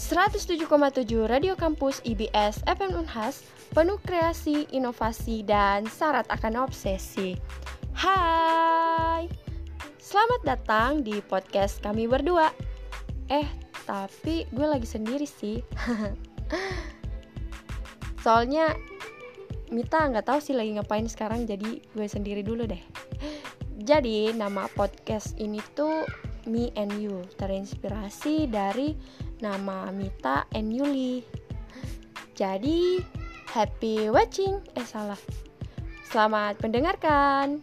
107,7 Radio Kampus IBS FM Unhas Penuh kreasi, inovasi, dan syarat akan obsesi. Hai! Selamat datang di podcast kami berdua. Eh, tapi gue lagi sendiri sih. Soalnya Mita nggak tahu sih lagi ngapain sekarang jadi gue sendiri dulu deh. Jadi nama podcast ini tuh Me and You terinspirasi dari nama Mita and Yuli. Jadi happy watching. Eh salah. Selamat mendengarkan